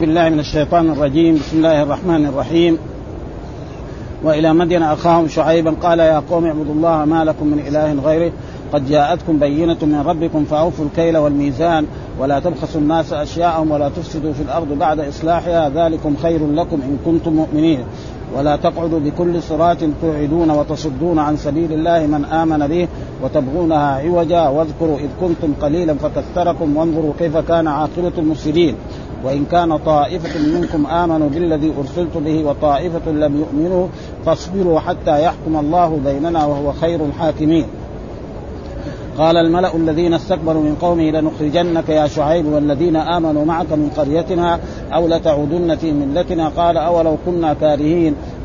بالله من الشيطان الرجيم. بسم الله الرحمن الرحيم. وإلى مدين أخاهم شعيبا قال يا قوم اعبدوا الله ما لكم من إله غيره. قد جاءتكم بينة من ربكم فأوفوا الكيل والميزان. ولا تبخسوا الناس أشياءهم ولا تفسدوا في الأرض بعد إصلاحها. ذلكم خير لكم إن كنتم مؤمنين. ولا تقعدوا بكل صراط توعدون وتصدون عن سبيل الله من آمن به وتبغونها عوجا. واذكروا إذ كنتم قليلا فكثركم وانظروا كيف كان عاقبة المفسدين. وإن كان طائفة منكم آمنوا بالذي أرسلت به وطائفة لم يؤمنوا فاصبروا حتى يحكم الله بيننا وهو خير الحاكمين. قال الملأ الذين استكبروا من قومه لنخرجنك يا شعيب والذين آمنوا معك من قريتنا أو لتعودن في ملتنا. قال أولو كنا كارهين.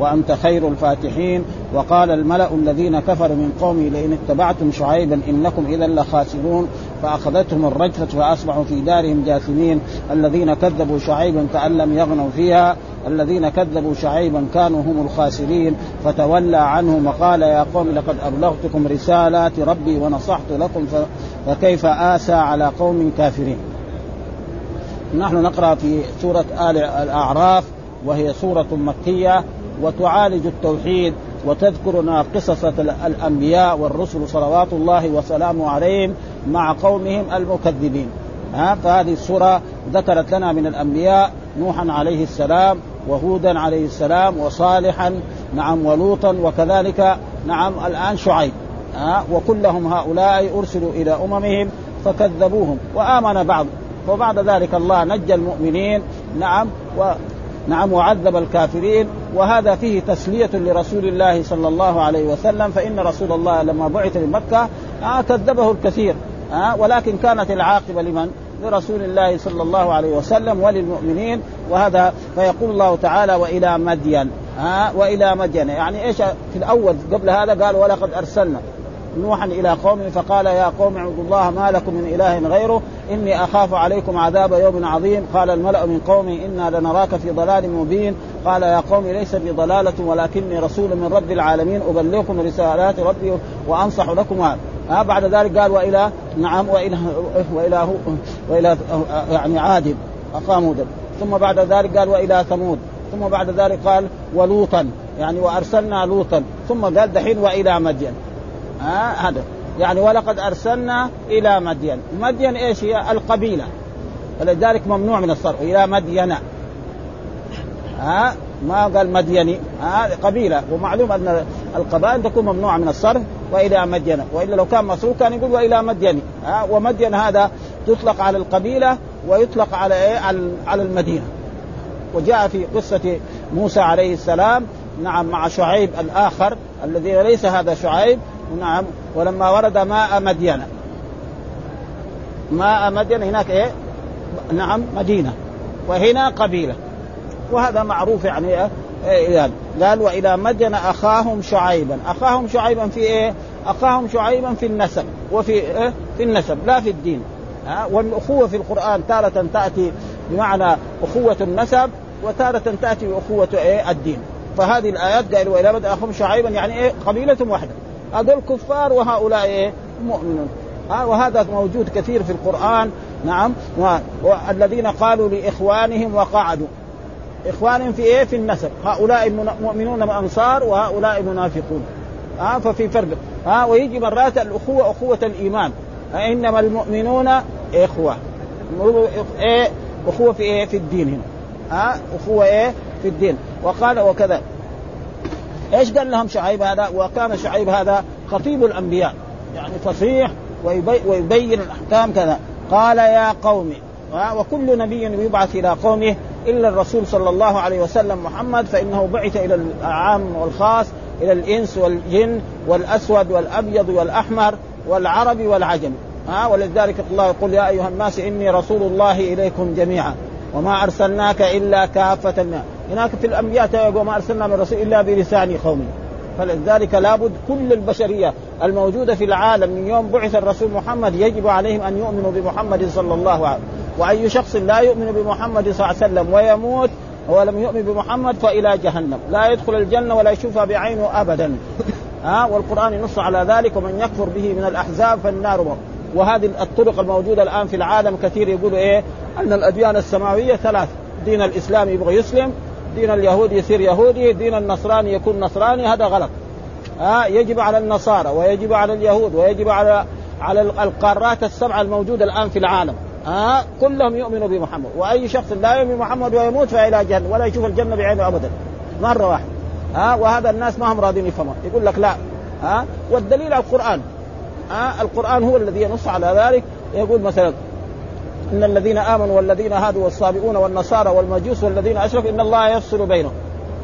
وأنت خير الفاتحين. وقال الملأ الذين كفروا من قومه لئن اتبعتم شعيبا إنكم إذا لخاسرون. فأخذتهم الرجفة فأصبحوا في دارهم جاثمين. الذين كذبوا شعيبا كأن لم يغنوا فيها. الذين كذبوا شعيبا كانوا هم الخاسرين. فتولى عنهم وقال يا قوم لقد أبلغتكم رسالات ربي ونصحت لكم فكيف آسى على قوم كافرين. نحن نقرأ في سورة آل الأعراف وهي سورة مكية. وتعالج التوحيد وتذكرنا قصص الأنبياء والرسل صلوات الله وسلامه عليهم مع قومهم المكذبين. ها فهذه السورة ذكرت لنا من الأنبياء نوحا عليه السلام وهودا عليه السلام وصالحا نعم ولوطا وكذلك نعم الآن شعيب. ها وكلهم هؤلاء أرسلوا إلى أممهم فكذبوهم وآمن بعض. وبعد ذلك الله نجى المؤمنين نعم و نعم وعذب الكافرين وهذا فيه تسلية لرسول الله صلى الله عليه وسلم فإن رسول الله لما بعث من مكة آه كذبه الكثير آه ولكن كانت العاقبة لمن؟ لرسول الله صلى الله عليه وسلم وللمؤمنين وهذا فيقول الله تعالى وإلى مدين. ها وإلى مدين. يعني إيش في الأول قبل هذا؟ قال ولقد أرسلنا. نوحا إلى قومه فقال يا قوم اعبدوا الله ما لكم من إله غيره إني أخاف عليكم عذاب يوم عظيم. قال الملأ من قومه إنا لنراك في ضلال مبين. قال يا قوم ليس بي ضلالة ولكني رسول من رب العالمين. أبلغكم رسالات ربي وأنصح لكم. ها بعد ذلك قال وإلى نعم وإلى وإلى وإلى يعني عاد اقاموا ثم بعد ذلك قال وإلى ثمود. ثم بعد ذلك قال ولوطا يعني وأرسلنا لوطا. ثم قال دحين وإلى مدين. ها؟ هذا. يعني ولقد أرسلنا إلى مدين. مدين إيش هي؟ القبيلة. فلذلك ممنوع من الصرف. إلى مدين ها؟ ما قال مديني. ها؟ قبيلة. ومعلوم أن القبائل تكون ممنوعة من الصرف وإلى مدين وإلا لو كان مصروف كان يقول وإلى مدين. ها؟ ومدين هذا تطلق على القبيلة ويطلق على إيه؟ على المدينة. وجاء في قصة موسى عليه السلام. نعم مع شعيب الآخر الذي ليس هذا شعيب. نعم. ولما ورد ماء مدينة. ماء مدينة هناك إيه؟ نعم مدينة. وهنا قبيلة. وهذا معروف يعني إيه؟, إيه قال وإلى مدين أخاهم شعيبا. أخاهم شعيبا في إيه؟ أخاهم شعيبا في النسب. وفي إيه؟ في النسب لا في الدين. ها؟ والأخوة في القرآن تارة تأتي بمعنى أخوة النسب وتارة تأتي بأخوة إيه؟ الدين. فهذه الآيات قالوا وإلى مدين أخاهم شعيبا يعني إيه؟ قبيلة واحدة. هذول كفار وهؤلاء إيه مؤمنون وهذا موجود كثير في القرآن. نعم. والذين قالوا لإخوانهم وقعدوا. إخوانهم في إيه؟ في النسب. هؤلاء مؤمنون أنصار وهؤلاء منافقون. ها ففي فرق. ها ويجي مرات الأخوة أخوة الإيمان. إنما المؤمنون إخوة. إيه؟ أخوة في إيه؟ في الدين هنا. ها أخوة إيه؟ في الدين. وقال وكذا. إيش قال لهم شعيب هذا؟ وكان شعيب هذا خطيب الأنبياء. يعني فصيح ويبين الأحكام كذا. قال يا قوم وكل نبي يبعث إلى قومه إلا الرسول صلى الله عليه وسلم محمد فإنه بعث إلى العام والخاص إلى الإنس والجن والأسود والأبيض والأحمر والعربي والعجم. ها ولذلك الله يقول يا أيها الناس إني رسول الله إليكم جميعا وما أرسلناك إلا كافة. هناك في الأنبياء وما أرسلنا من رسول إلا بلسان قومه فلذلك لابد كل البشرية الموجودة في العالم من يوم بعث الرسول محمد يجب عليهم أن يؤمنوا بمحمد صلى الله عليه وسلم. وأي شخص لا يؤمن بمحمد صلى الله عليه وسلم ويموت ولم يؤمن بمحمد فإلى جهنم. لا يدخل الجنة ولا يشوفها بعينه ابدا. ها والقرآن ينص على ذلك ومن يكفر به من الأحزاب فالنار مر. وهذه الطرق الموجودة الآن في العالم كثير يقولوا إيه؟ أن الأديان السماوية ثلاث. دين الإسلام يبغى يسلم دين اليهود يصير يهودي دين النصراني يكون نصراني هذا غلط. ها يجب على النصارى ويجب على اليهود ويجب على على القارات السبعة الموجودة الآن في العالم. ها كلهم يؤمنوا بمحمد. وأي شخص لا يؤمن بمحمد ويموت فإلى جهنم ولا يشوف الجنة بعينه ابدا. مرة واحدة. ها وهذا الناس ما هم راضين يفهمون. يقول لك لا. ها والدليل على القرآن. ها القرآن هو الذي ينص على ذلك. يقول مثلا إن الذين آمنوا والذين هادوا والصابئون والنصارى والمجوس والذين أشركوا إن الله يفصل بينهم.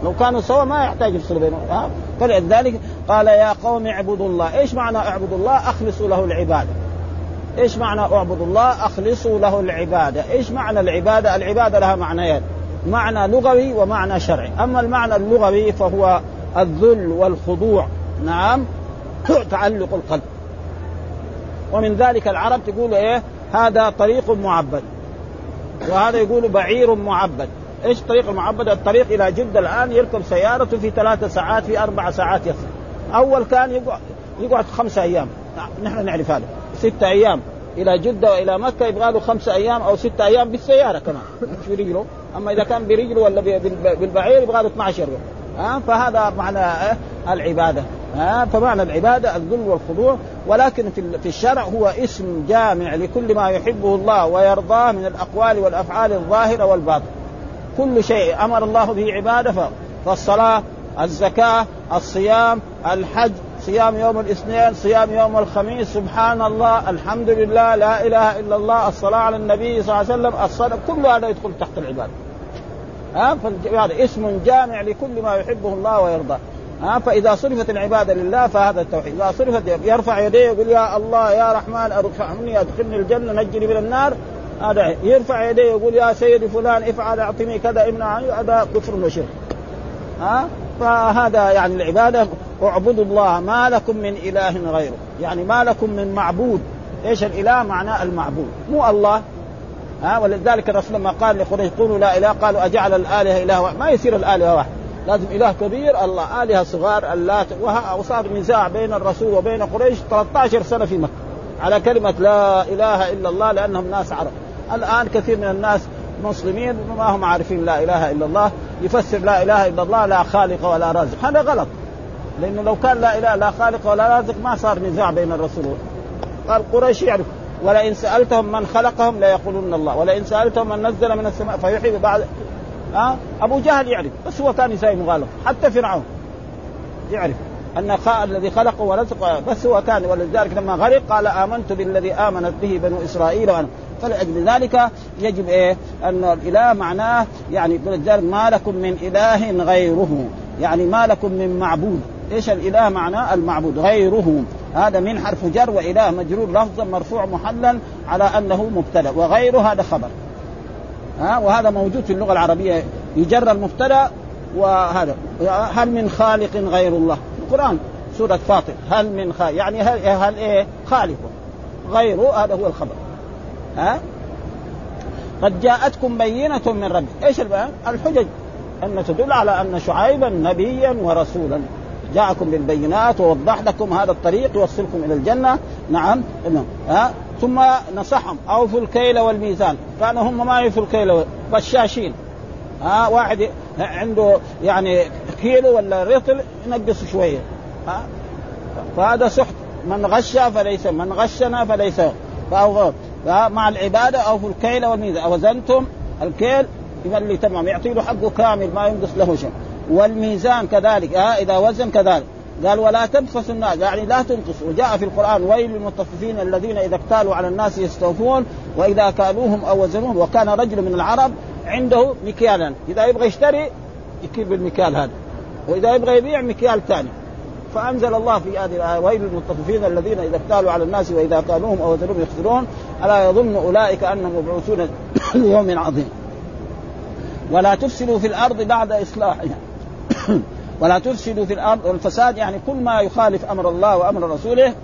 لو كانوا سوا ما يحتاج يفصلوا بينهم. ها؟ فلذلك قال يا قوم اعبدوا الله. إيش معنى اعبدوا الله؟ أخلصوا له العبادة. إيش معنى اعبدوا الله؟ أخلصوا له العبادة. إيش معنى العبادة؟ العبادة لها معنيين. معنى لغوي ومعنى شرعي. أما المعنى اللغوي فهو الذل والخضوع. نعم. تعلق القلب. ومن ذلك العرب تقول إيه؟ هذا طريق معبد. وهذا يقول بعير معبد. إيش الطريق المعبد؟ الطريق إلى جده الآن يركب سيارته في ثلاثة ساعات في أربع ساعات يصل. أول كان يقعد يقعد خمسة أيام. نحن نعرف هذا. ستة أيام. إلى جدة وإلى مكة يبغى له خمسة أيام أو ستة أيام بالسيارة كمان. مش برجله. أما إذا كان برجله ولا بالبعير يبغى له 12 يوم. ها؟ فهذا معنى؟ العبادة. ها فمعنى العبادة الذل والخضوع. ولكن في الشرع هو اسم جامع لكل ما يحبه الله ويرضاه من الأقوال والأفعال الظاهرة والباطنة. كل شيء أمر الله به عبادة فالصلاة الزكاة الصيام الحج صيام يوم الاثنين صيام يوم الخميس سبحان الله الحمد لله لا إله إلا الله الصلاة على النبي صلى الله عليه وسلم الصدق كل هذا يدخل تحت العبادة. ها فالعباده اسم جامع لكل ما يحبه الله ويرضاه. ها فإذا صرفت العبادة لله فهذا التوحيد، إذا صرفت يرفع يديه يقول يا الله يا رحمن ارحمني أدخلني الجنة نجني من النار. هذا يرفع يديه يقول يا سيدي فلان افعل أعطني كذا امنع هذا كفر وشرك. ها فهذا يعني العبادة اعبدوا الله ما لكم من إله غيره. يعني ما لكم من معبود. إيش الإله؟ معناه المعبود. مو الله. ها ولذلك الرسول لما قال لقريش قولوا لا إله قالوا أجعل الآلهة اله واحد. ما يصير الآلهة واحد. لازم إله كبير الله آلهة صغار اللات وصار نزاع بين الرسول وبين قريش 13 سنة في مكة على كلمة لا إله إلا الله لأنهم ناس عرب. الآن كثير من الناس مسلمين ما هم عارفين لا إله إلا الله يفسر لا إله إلا الله لا خالق ولا رازق. هذا غلط لأنه لو كان لا إله لا خالق ولا رازق ما صار نزاع بين الرسول. قال قريش يعرف ولئن سألتهم من خلقهم ليقولون الله ولئن سألتهم من نزل من السماء فيحيي بعد ها؟ أبو جهل يعرف بس هو كان يساوي مغالطة. حتى فرعون يعرف أن الذي خلقه ورزقه بس هو كان ولذلك لما غرق قال آمنت بالذي آمنت به بنو إسرائيل وأنا. فلأجل ذلك يجب إيه؟ أن الإله معناه يعني ولذلك ما لكم من إله غيره. يعني ما لكم من معبود. إيش الإله معناه؟ المعبود غيره. هذا من حرف جر وإله مجرور لفظا مرفوع محلا على أنه مبتدأ وغيره هذا خبر. ها؟ وهذا موجود في اللغة العربية. يجر المبتدأ وهذا. هل من خالق غير الله؟ القرآن سورة فاطر. هل من خالق يعني هل, هل إيه؟ خالق. غيره هذا هو الخبر. ها؟ قد جاءتكم بينة من ربي. إيش؟ الحجج. أن تدل على أن شعيبا نبيا ورسولا. جاءكم بالبينات ووضح لكم هذا الطريق يوصلكم إلى الجنة. نعم. ها؟ ثم نصحهم. أوفوا الكيل والميزان. كانوا هم ما يوفوا الكيل. بشاشين ها؟ واحد عنده يعني كيلو ولا رطل ينقص شوية. ها؟ فهذا سحت. من غش فليس من غشنا فليس. فأو مع العبادة أوفوا الكيل والميزان. وزنتم الكيل؟ يملي تمام يعطي له حقه كامل ما ينقص له شيء. والميزان كذلك ها إذا وزن كذلك. قال ولا تبخسوا الناس يعني لا تنقصوا وجاء في القرآن ويل للمطففين الذين إذا اكتالوا على الناس يستوفون وإذا كالوهم أو وزنوهم. وكان رجل من العرب عنده مكيالا إذا يبغى يشتري يكيل بالمكيال هذا وإذا يبغى يبيع مكيال ثاني. فأنزل الله في هذه الآية ويل للمطففين الذين إذا اكتالوا على الناس وإذا كالوهم أو وزنوهم يخسرون. ألا يظن أولئك أنهم مبعوثون ليوم عظيم. ولا تفسدوا في الأرض بعد إصلاحها. ولا تفسدوا في الأرض والفساد يعني كل ما يخالف أمر الله وأمر رسوله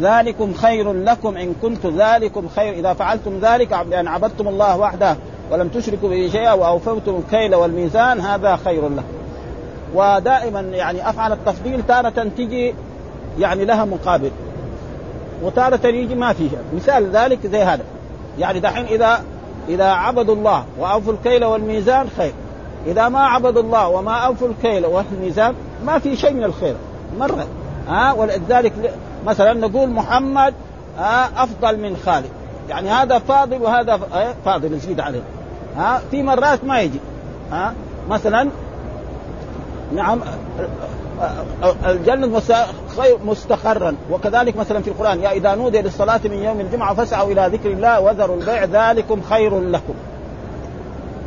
ذلكم خير لكم إن كنت ذلكم خير. إذا فعلتم ذلك بان عبدتم الله وحده ولم تشركوا به شيئا وأوفوتم الكيل والميزان هذا خير لكم ودائما يعني أفعل التفضيل تارة تجي يعني لها مقابل. وتارة يجي ما فيها مثال ذلك زي هذا. يعني دحين إذا إذا عبدوا الله وأوفوا الكيل والميزان خير. إذا ما عبدوا الله وما أوفوا الكيل والميزان ما في شيء من الخير. مرة. ها؟ ولذلك مثلا نقول محمد أفضل من خالد. يعني هذا فاضل وهذا فاضل يزيد عليه. ها؟ في مرات ما يجي. ها؟ مثلا نعم الجنة خير مستقرا. وكذلك مثلا في القرآن يا إذا نودي للصلاة من يوم الجمعة فاسعوا إلى ذكر الله وذروا البيع ذلكم خير لكم.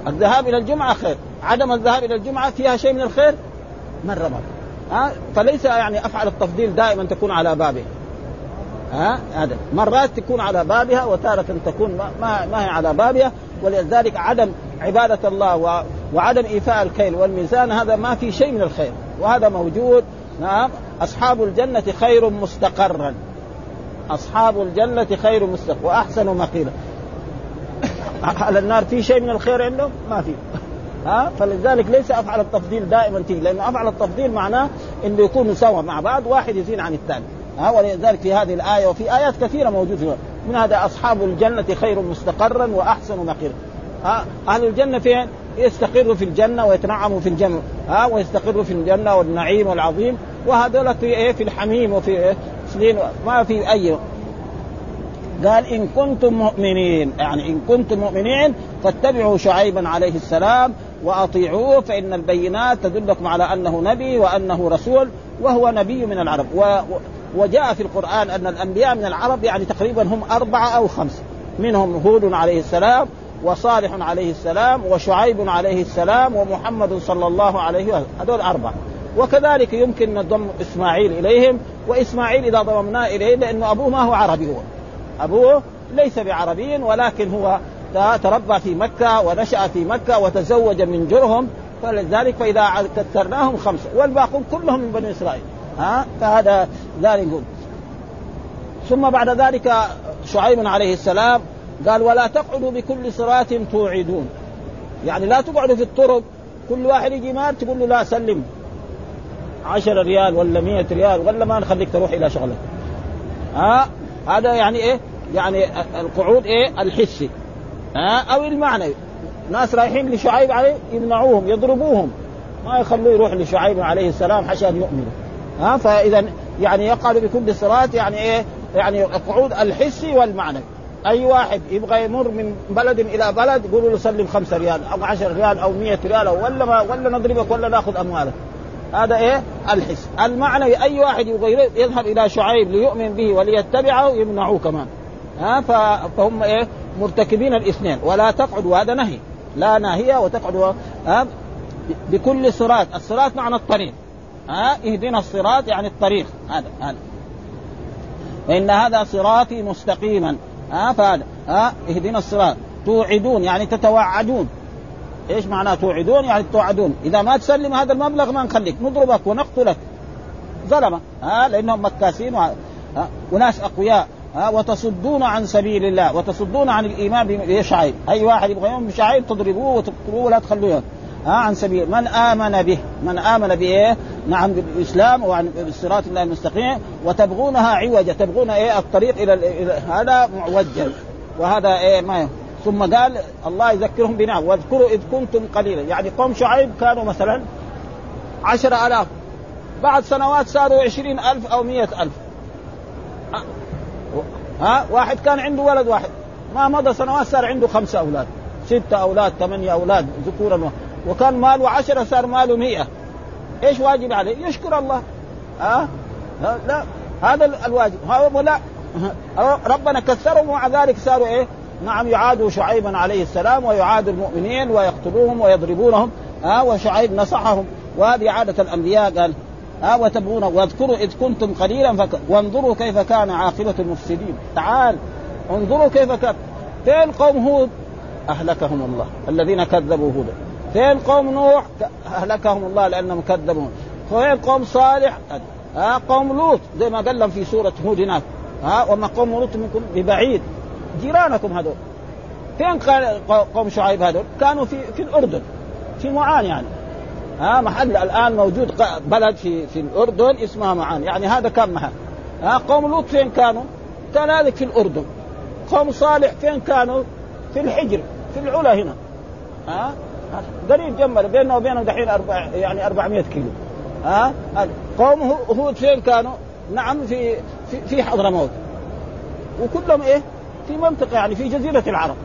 الذهاب إلى الجمعة خير. عدم الذهاب إلى الجمعة فيها شيء من الخير؟ مرة مرة ها؟ فليس يعني أفعل التفضيل دائما تكون على بابه. ها؟ هذا مرات تكون على بابها وتارة تكون ما, ما هي على بابها. ولذلك عدم عبادة الله وعدم إيفاء الكيل والميزان هذا ما في شيء من الخير. وهذا موجود. نعم. أصحاب الجنة خير مستقرا. أصحاب الجنة خير مستقر وأحسن مقيلا. على النار في شيء من الخير عندهم؟ ما في. ها؟ فلذلك ليس أفعل التفضيل دائما تيجي لأنه أفعل التفضيل معناه إنه يكونوا سوا مع بعض واحد يزين عن الثاني. ها؟ ولذلك في هذه الآية وفي آيات كثيرة موجودة. من هذا أصحاب الجنة خير مستقرا وأحسن مقيلا ها؟ أهل الجنة فين؟ يستقروا في الجنة ويتنعموا في الجنة. ها؟ ويستقروا في الجنة والنعيم والعظيم وهذول في إيه؟ في الحميم وفي إيه؟ ما في أي قال إن كنتم مؤمنين. يعني إن كنتم مؤمنين فاتبعوا شعيبا عليه السلام وأطيعوه فإن البينات تدلكم على أنه نبي وأنه رسول وهو نبي من العرب. و وجاء في القرآن أن الأنبياء من العرب يعني تقريبا هم أربعة أو خمسة. منهم هود عليه السلام وصالح عليه السلام وشعيب عليه السلام ومحمد صلى الله عليه وسلم. هذول أربعة. وكذلك يمكن نضم إسماعيل إليهم وإسماعيل إذا ضممناه إليه لأنه أبوه ما هو عربي هو. أبوه ليس بعربي ولكن هو تربى في مكة ونشأ في مكة وتزوج من جرهم. فلذلك فإذا كثرناهم خمسة والباقون كلهم من بني إسرائيل. ها؟ فهذا ذلك ثم بعد ذلك شعيب عليه السلام قال ولا تقعدوا بكل صراط توعدون. يعني لا تقعدوا في الطرق. كل واحد يجي مار تقول له لا سلم. عشرة ريال ولا مية ريال ولا ما نخليك تروح إلى شغلك. ها؟ هذا يعني إيه؟ يعني القعود إيه؟ الحسي. ها؟ أو المعنوي ناس رايحين لشعيب عليه يمنعوهم يضربوهم. ما يخلوه يروح لشعيب عليه السلام عشان يؤمنوا. ها؟ فإذا يعني يقعد بكل صراط يعني إيه؟ يعني القعود الحسي والمعنوي أي واحد يبغى يمر من بلد إلى بلد يقولوا له سلم خمسة ريال أو 10 ريال أو 100 ريال أو ولا ما ولا نضربك ولا ناخذ أموالك. هذا إيه؟ الحس. المعنوي أي واحد يبغى يذهب إلى شعيب ليؤمن به وليتبعه يمنعوه كمان. ها؟ فهم إيه؟ مرتكبين الاثنين. ولا تقعدوا هذا نهي. لا ناهيه وتقعدوا ها؟ بكل صراط. الصراط معنى الطريق. ها؟ اهدنا الصراط يعني الطريق. هذا هذا. فإن هذا صراطي مستقيما. ها؟ فهذا. ها؟ اهدنا الصراط. توعدون يعني تتوعدون. إيش معناه توعدون؟ يعني توعدون. إذا ما تسلم هذا المبلغ ما نخليك. نضربك ونقتلك. ظلمه ها؟ لأنهم مكاسين ها؟ وناس أقوياء. ها؟ وتصدون عن سبيل الله. وتصدون عن الإيمان بشعيب أي واحد يبغى يؤمن بشعيب تضربوه وتقتلوه ولا تخلوه. ها؟ عن سبيل. من آمن به. من آمن بايه؟ نعم بالإسلام وعن بالصراط الله المستقيم. وتبغونها عوجا تبغون إيه؟ الطريق إلى هذا معوجا وهذا إيه؟ ما ثم قال الله يذكرهم بنعم. واذكروا إذ كنتم قليلا. يعني قوم شعيب كانوا مثلا عشرة ألاف. بعد سنوات صاروا عشرين ألف أو مئة ألف. ها؟ واحد كان عنده ولد واحد. ما مضى سنوات صار عنده خمسة أولاد. ستة أولاد ثمانية أولاد ذكورا. وكان ماله عشرة صار ماله مئة. إيش واجب عليه؟ يشكر الله. ها؟ لا, لا. هذا الواجب. لا ربنا كثرهم ومع ذلك صاروا إيه؟ نعم يعادوا شعيبا عليه السلام ويعادوا المؤمنين ويقتلوهم ويضربونهم ها وشعيب نصحهم. وهذه عادة الأنبياء قال ها وتبغون واذكروا إذ كنتم قليلا فك... وانظروا كيف كان عاقبة المفسدين. تعال انظروا كيف كان فين قوم هود؟ أهلكهم الله الذين كذبوا هودا. فين قوم نوح؟ أهلكهم الله لأنهم كذبوا. فين قوم صالح؟ ها قوم لوط زي ما قال لهم في سورة هود هناك. ها وما قوم لوط منكم ببعيد. جيرانكم هذول فين قوم شعيب هذول؟ كانوا في في الأردن في معان يعني ها محل الآن موجود بلد في في الأردن اسمها معان يعني هذا كان محل ها قوم لوط فين كانوا؟ كذلك في الأردن قوم صالح فين كانوا؟ في الحجر في العلا هنا ها قريب جنبنا بيننا وبينهم دحين أربع يعني 400 كيلو ها قوم هود فين كانوا؟ نعم في في, في حضرموت وكلهم إيه؟ في منطقة يعني في جزيرة العرب.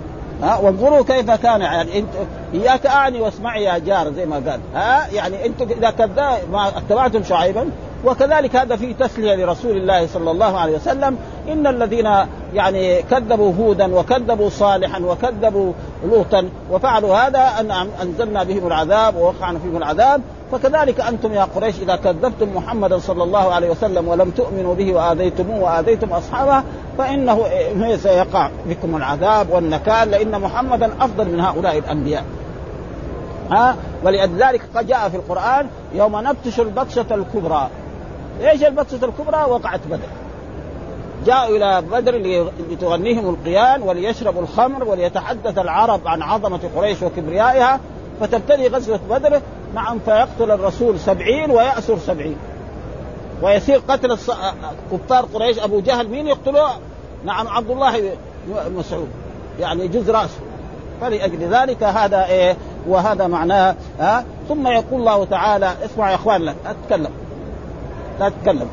ها وانظروا كيف كان يعني إنت إياك أعني واسمعي يا جار زي ما قال. ها يعني أنتم إذا كذا ما اتبعتم شعيبا وكذلك هذا فيه تسلية لرسول الله صلى الله عليه وسلم. إن الذين يعني كذبوا هودا وكذبوا صالحا وكذبوا لوطا وفعلوا هذا أن أنزلنا بهم العذاب ووقعنا فيهم العذاب. فكذلك أنتم يا قريش إذا كذبتم محمدا صلى الله عليه وسلم ولم تؤمنوا به وآذيتموه وآذيتم أصحابه فإنه سيقع بكم العذاب والنكال لإن محمدا أفضل من هؤلاء الأنبياء. ها؟ ولذلك قد جاء في القرآن يوم نبطش البطشة الكبرى. إيش البطشة الكبرى؟ وقعت بدر. جاءوا إلى بدر لتغنيهم القيان وليشربوا الخمر وليتحدث العرب عن عظمة قريش وكبريائها. فتبتدي غزوة بدر. نعم فيقتل الرسول سبعين ويأسر سبعين. ويصير قتل كفار قريش. أبو جهل مين يقتلوه؟ نعم عبد الله مسعود. يعني يجوز رأسه. فلأجل ذلك هذا إيه؟ وهذا معناه ها؟ ثم يقول الله تعالى اسمع يا أخوان لا تتكلم. لا تتكلم.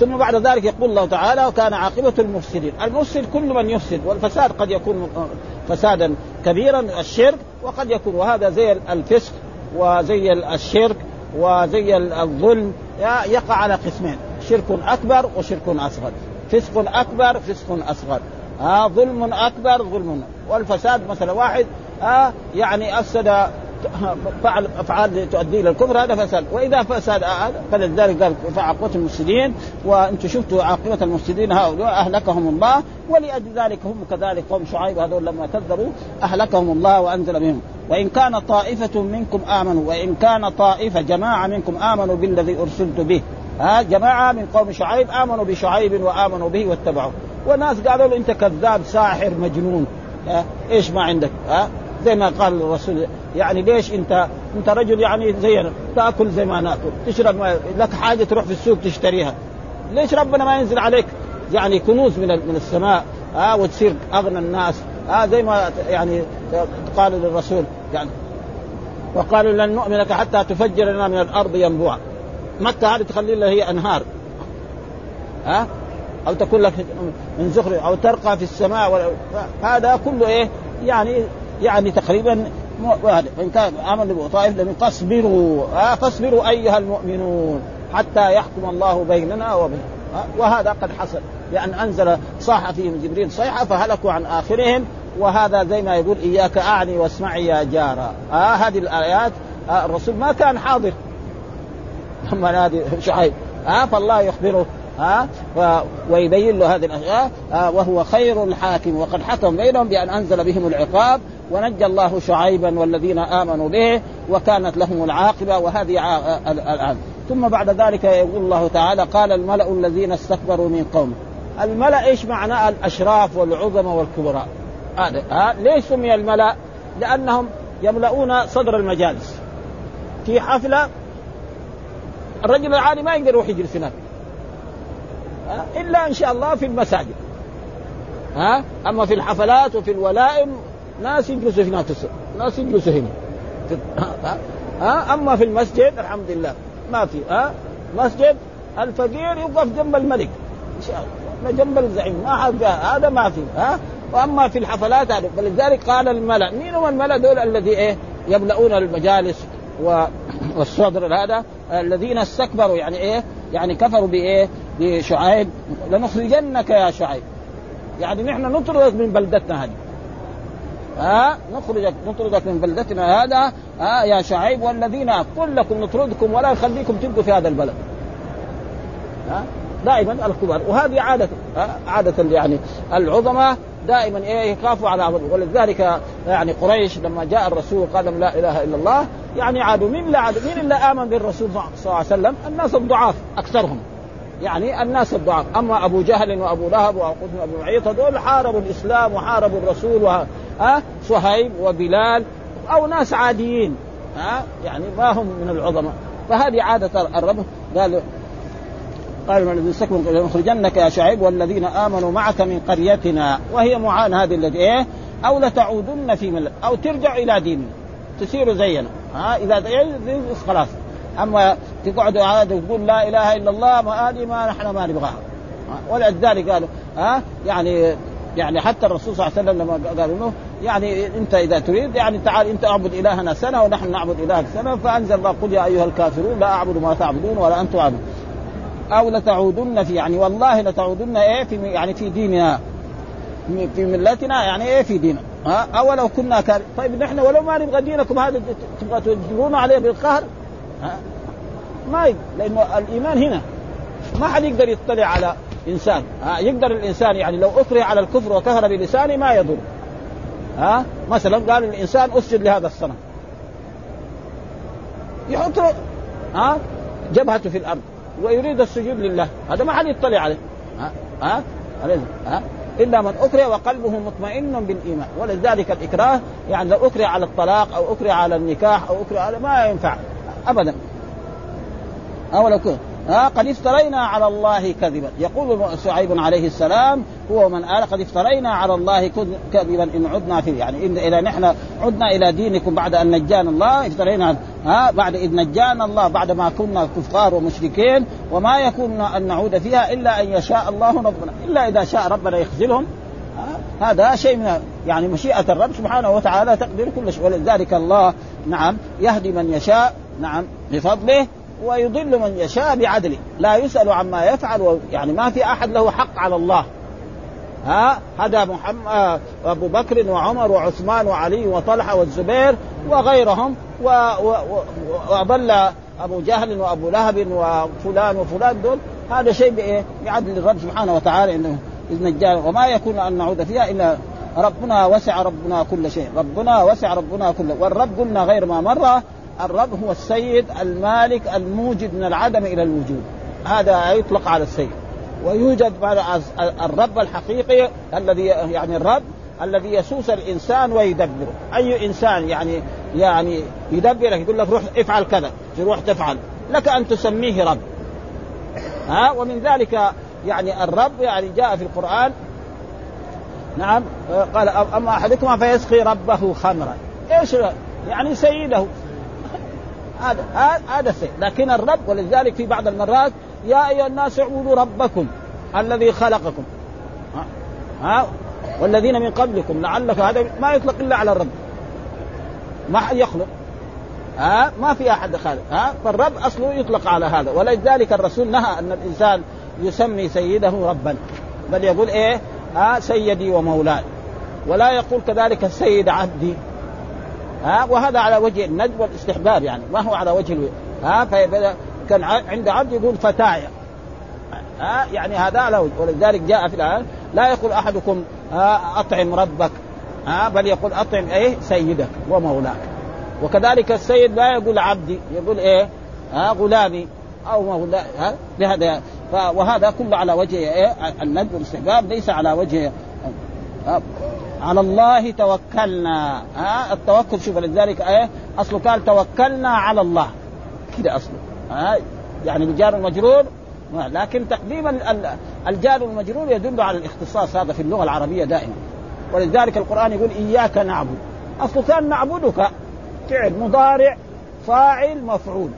ثم بعد ذلك يقول الله تعالى وكان عاقبة المفسدين. المفسد كل من يفسد والفساد قد يكون فسادا كبيرا الشرك وقد يكون. وهذا زي الفسق وزي الشرك وزي الظلم يقع على قسمين. شرك أكبر وشرك أصغر. فسق أكبر فسق أصغر. آه ظلم أكبر ظلم. والفساد مثلا واحد آه يعني أفسد فعل أفعال تؤدي إلى الكفر هذا فساد. وإذا فساد فلذلك قال فعقبه المفسدين وأنتم شفتوا عاقبة المفسدين هؤلاء أهلكهم الله ولأجل ذلك هم كذلك قوم شعيب هذول لما كذبوا أهلكهم الله وأنزل بهم. وإن كان طائفة منكم آمنوا وإن كان طائفة جماعة منكم آمنوا بالذي أرسلت به. ها جماعة من قوم شعيب آمنوا بشعيب وآمنوا به واتبعوه. وناس قالوا له أنت كذاب ساحر مجنون. ها إيش ما عندك؟ ها زي ما قال الرسول يعني ليش انت انت رجل يعني زينا تاكل زي ما ناكل تشرب ما لك حاجة تروح في السوق تشتريها. ليش ربنا ما ينزل عليك يعني كنوز من من السماء؟ ها وتصير أغنى الناس. ها زي ما يعني قالوا للرسول يعني وقالوا لن نؤمن لك حتى تفجر لنا من الأرض ينبوعا. مكة هذه تخلي لها هي أنهار. ها أو تكون لك من زخرف أو ترقى في السماء هذا كله إيه؟ يعني يعني تقريبا وان كان آمن طائف فاصبروا. آه فاصبروا أيها المؤمنون حتى يحكم الله بيننا وبين وهذا قد حصل لأن أنزل صاح فيهم جبريل صيحة فهلكوا عن آخرهم وهذا زي ما يقول إياك أعني واسمعي يا جارا آه هذه الآيات آه الرسول ما كان حاضر. لما نادي شعيب. آه فالله يخبره. ها؟ ويبين له هذه الأشياء وهو خير الحاكم. وقد حكم بينهم بأن أنزل بهم العقاب ونجى الله شعيبا والذين آمنوا به وكانت لهم العاقبة وهذه الآن. ثم بعد ذلك يقول الله تعالى قال الملأ الذين استكبروا من قوم. الملأ إيش معناه الأشراف والعظماء والكبراء هذا ليش سمي الملأ؟ لأنهم يملؤون صدر المجالس. في حفلة الرجل العادي ما يقدر يروح يجلس هناك. إلا إن شاء الله في المساجد. ها؟ أما في الحفلات وفي الولائم ناس يجلسوا هناك ناس يجلسوا هنا. ها؟ أما في المسجد الحمد لله. ما في ها؟ مسجد الفقير يوقف جنب الملك. إن شاء الله. جنب الزعيم. ما حد هذا ما في ها؟ وأما في الحفلات هذا فلذلك قال الملأ مين هم الملأ دول الذي إيه؟ يملؤون المجالس و... والصدر هذا؟ الذين استكبروا يعني إيه؟ يعني كفروا بإيه؟ بشعيب لنخرجنك يا شعيب. يعني نحن نطردك من بلدتنا هذه. ها؟ نخرجك نطردك من بلدتنا هذا ها يا شعيب؟ والذين قل لكم نطردكم ولا نخليكم تبقوا في هذا البلد. ها؟ دائما الكبار. وهذه عادة عادة يعني العظماء دائما إيه يخافوا على عظمه ولذلك يعني قريش لما جاء الرسول قال لا إله إلا الله يعني عادوا. مين لا عادوا؟ مين اللي آمن بالرسول صلى الله عليه وسلم؟ الناس الضعاف أكثرهم. يعني الناس الضعاف. أما أبو جهل وأبو لهب وأبو معيط هذول حاربوا الإسلام وحاربوا الرسول وها أه؟ صهيب وبلال أو ناس عاديين ها أه؟ يعني ما هم من العظماء. فهذه عادة الرب. قال قال من استكبر لنخرجنك يا شعيب والذين آمنوا معك من قريتنا. وهي معان هذه التي إيه؟ أو لتعودن في ملة أو ترجع إلى ديننا. تصيروا زينا. ها اذا خلاص. أما تقعدوا عادة وتقول لا إله إلا الله ما هذه ما نحن ما نبغاها. ولذلك قالوا ها؟ يعني يعني حتى الرسول صلى الله عليه وسلم لما قالوا له يعني أنت إذا تريد يعني تعال أنت أعبد إلهنا سنة ونحن نعبد إلهك سنة فأنزل الله قل يا أيها الكافرون لا أعبد ما تعبدون ولا أنتم عبدون أو لتعودن في يعني والله لتعودن إيه في يعني في ديننا في ملتنا يعني إيه في ديننا ها؟ أو لو كنا كار... طيب نحن ولو ما نبغى دينكم هذا تبغى تجبرون عليه بالقهر؟ ما ي... لأنه الإيمان هنا. ما حد يقدر يطلع على إنسان ها؟ يقدر الإنسان يعني لو اكره على الكفر وكفر بلسانه ما يضر. ها؟ مثلا قال الإنسان أسجد لهذا الصنم. يحط ها؟ جبهته في الأرض ويريد السجود لله. هذا ما حد يطلع عليه. ها؟ ها؟ ها؟ إلا من اكره وقلبه مطمئن بالإيمان. ولذلك الإكراه يعني لو اكره على الطلاق أو اكره على النكاح أو اكره على ما ينفع. أبدا. أو لو كنت ها قد افترينا على الله كذبا. يقول شعيب عليه السلام هو من قال قد افترينا على الله كذبا إن عدنا فيه. يعني إن اذا نحن عدنا إلى دينكم بعد أن نجانا الله افترينا ها بعد إذ نجانا الله بعد ما كنا كفار ومشركين وما يكون أن نعود فيها إلا أن يشاء الله ربنا. إلا إذا شاء ربنا يخزلهم هذا شيء من يعني مشيئة الرب سبحانه وتعالى تقدر كل شيء. ولذلك الله نعم يهدي من يشاء نعم بفضله ويضل من يشاء بعدله. لا يسأل عما يفعل يعني ما في أحد له حق على الله. ها هدى محمد آه، أبو بكر وعمر وعثمان وعلي وطلحة والزبير وغيرهم وأضل أبو جهل وأبو لهب وفلان وفلان دول. هذا شيء بإيه؟ بعدل الرب سبحانه وتعالى إنه اذ نجانا وما يكون أن نعود فيها إلا ربنا وسع ربنا كل شيء، ربنا وسع ربنا كل والرب قلنا غير ما مره الرب هو السيد المالك الموجد من العدم إلى الوجود. هذا يطلق على السيد. ويوجد الرب الحقيقي الذي يعني الرب الذي يسوس الإنسان ويدبره. أي إنسان يعني يعني يدبرك يقول لك روح افعل كذا. تروح تفعل. لك أن تسميه رب. ها؟ ومن ذلك يعني الرب يعني جاء في القرآن. نعم. قال اما أحدكما فيسقي ربه خمرا؟ إيش يعني سيده؟ هذا هذا الشيء لكن الرب ولذلك في بعض المرات يا أيها الناس اعبدوا ربكم الذي خلقكم. ها, ها والذين من قبلكم لعلك هذا ما يطلق إلا على الرب. ما حد يخلق. ها ما في أحد خالق. ها فالرب أصله يطلق على هذا. ولذلك الرسول نهى أن الإنسان يسمي سيده ربا. بل يقول إيه؟ ها سيدي ومولاي. ولا يقول كذلك السيد عبدي. ها وهذا على وجه الندب والاستحباب يعني ما هو على وجه ألو... ها كان عند عبد يقول فتايا ها يعني هذا على وجه ولذلك جاء في الآية لا يقول أحدكم أطعم ربك ها بل يقول أطعم إيه؟ سيدك ومولاك. وكذلك السيد لا يقول عبدي يقول إيه؟ ها غلامي أو مولا ها بهذا وهذا كله على وجه إيه؟ الندب والاستحباب ليس على وجه على الله توكلنا. ها؟ التوكل شوف لذلك إيه؟ أصله قال توكلنا على الله. كده أصله. ها؟ يعني الجار المجرور لكن تقديم الجار المجرور يدل على الاختصاص هذا في اللغة العربية دائما. ولذلك القرآن يقول إياك نعبد. أصله كان نعبدك. فعل مضارع فاعل مفعول.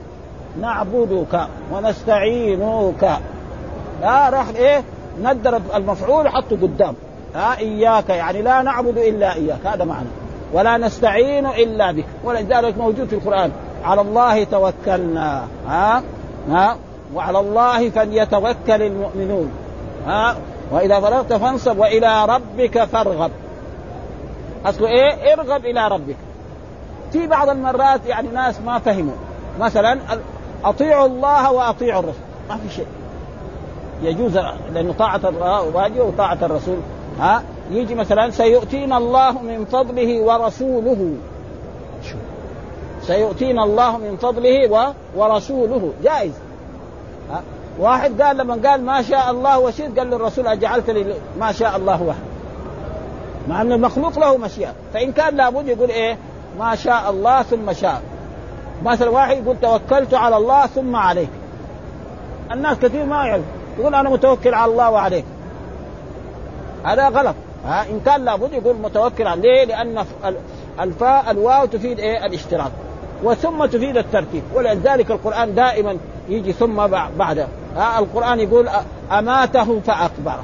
نعبدك ونستعينك. لا راح إيه؟ ندر المفعول حطه قدام. ها إياك. يعني لا نعبد إلا إياك. هذا معنى. ولا نستعين إلا بك. ولذلك موجود في القرآن. على الله توكلنا. ها ها. وعلى الله فليتوكل المؤمنون. ها. وإذا فرغت فانصب وإلى ربك فارغب. أصله إيه؟ ارغب إلى ربك. في بعض المرات يعني ناس ما فهموا. مثلا أطيعوا الله وأطيعوا الرسول. ما في شيء. يجوز لأنه طاعة واجب وطاعة الرسول. ها يجي مثلا سيؤتينا الله من فضله ورسوله. سيؤتينا الله من فضله و... ورسوله. جائز. ها واحد قال لما قال ما شاء الله وشئت قال للرسول أجعلت لي ما شاء الله وحده. مع أن المخلوق له مشيئة. فإن كان لابد يقول إيه؟ ما شاء الله ثم شاء. مثلا واحد يقول توكلت على الله ثم عليك. الناس كثير ما يعرف. يقول أنا متوكل على الله وعليك. هذا غلط. ها؟ إن كان لابد يقول متوكل عليه لأن الفاء الواو تفيد إيه؟ الاشتراك. وثم تفيد الترتيب ولذلك القرآن دائما يجي ثم بعد ها؟ القرآن يقول أماته فاكبره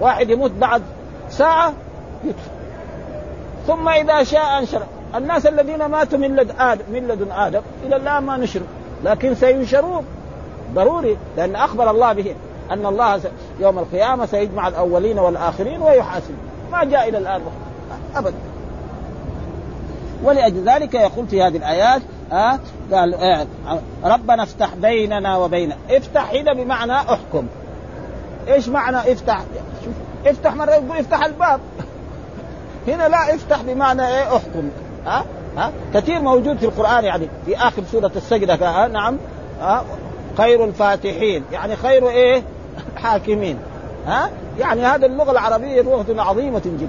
واحد يموت بعد ساعة يدفن. ثم إذا شاء أنشر. الناس الذين ماتوا من لد آدم من لدن آدم إلى الآن ما نشروا. لكن سينشرون. ضروري. لأن أخبر الله به. أن الله يوم القيامة سيجمع الأولين والآخرين ويحاسب. ما جاء إلى الآن. أبدا. ولأجل ذلك يقول في هذه الآيات آه قال آه ربنا افتح بيننا وبين افتح هنا بمعنى احكم. إيش معنى افتح؟ افتح مرة يقول افتح الباب. هنا لا افتح بمعنى إيه؟ احكم. ها آه؟ ها كثير موجود في القرآن يعني في آخر سورة السجدة آه نعم آه خير الفاتحين. يعني خير إيه؟ حاكمين ها؟ يعني هذه اللغة العربية لغة عظيمة جدا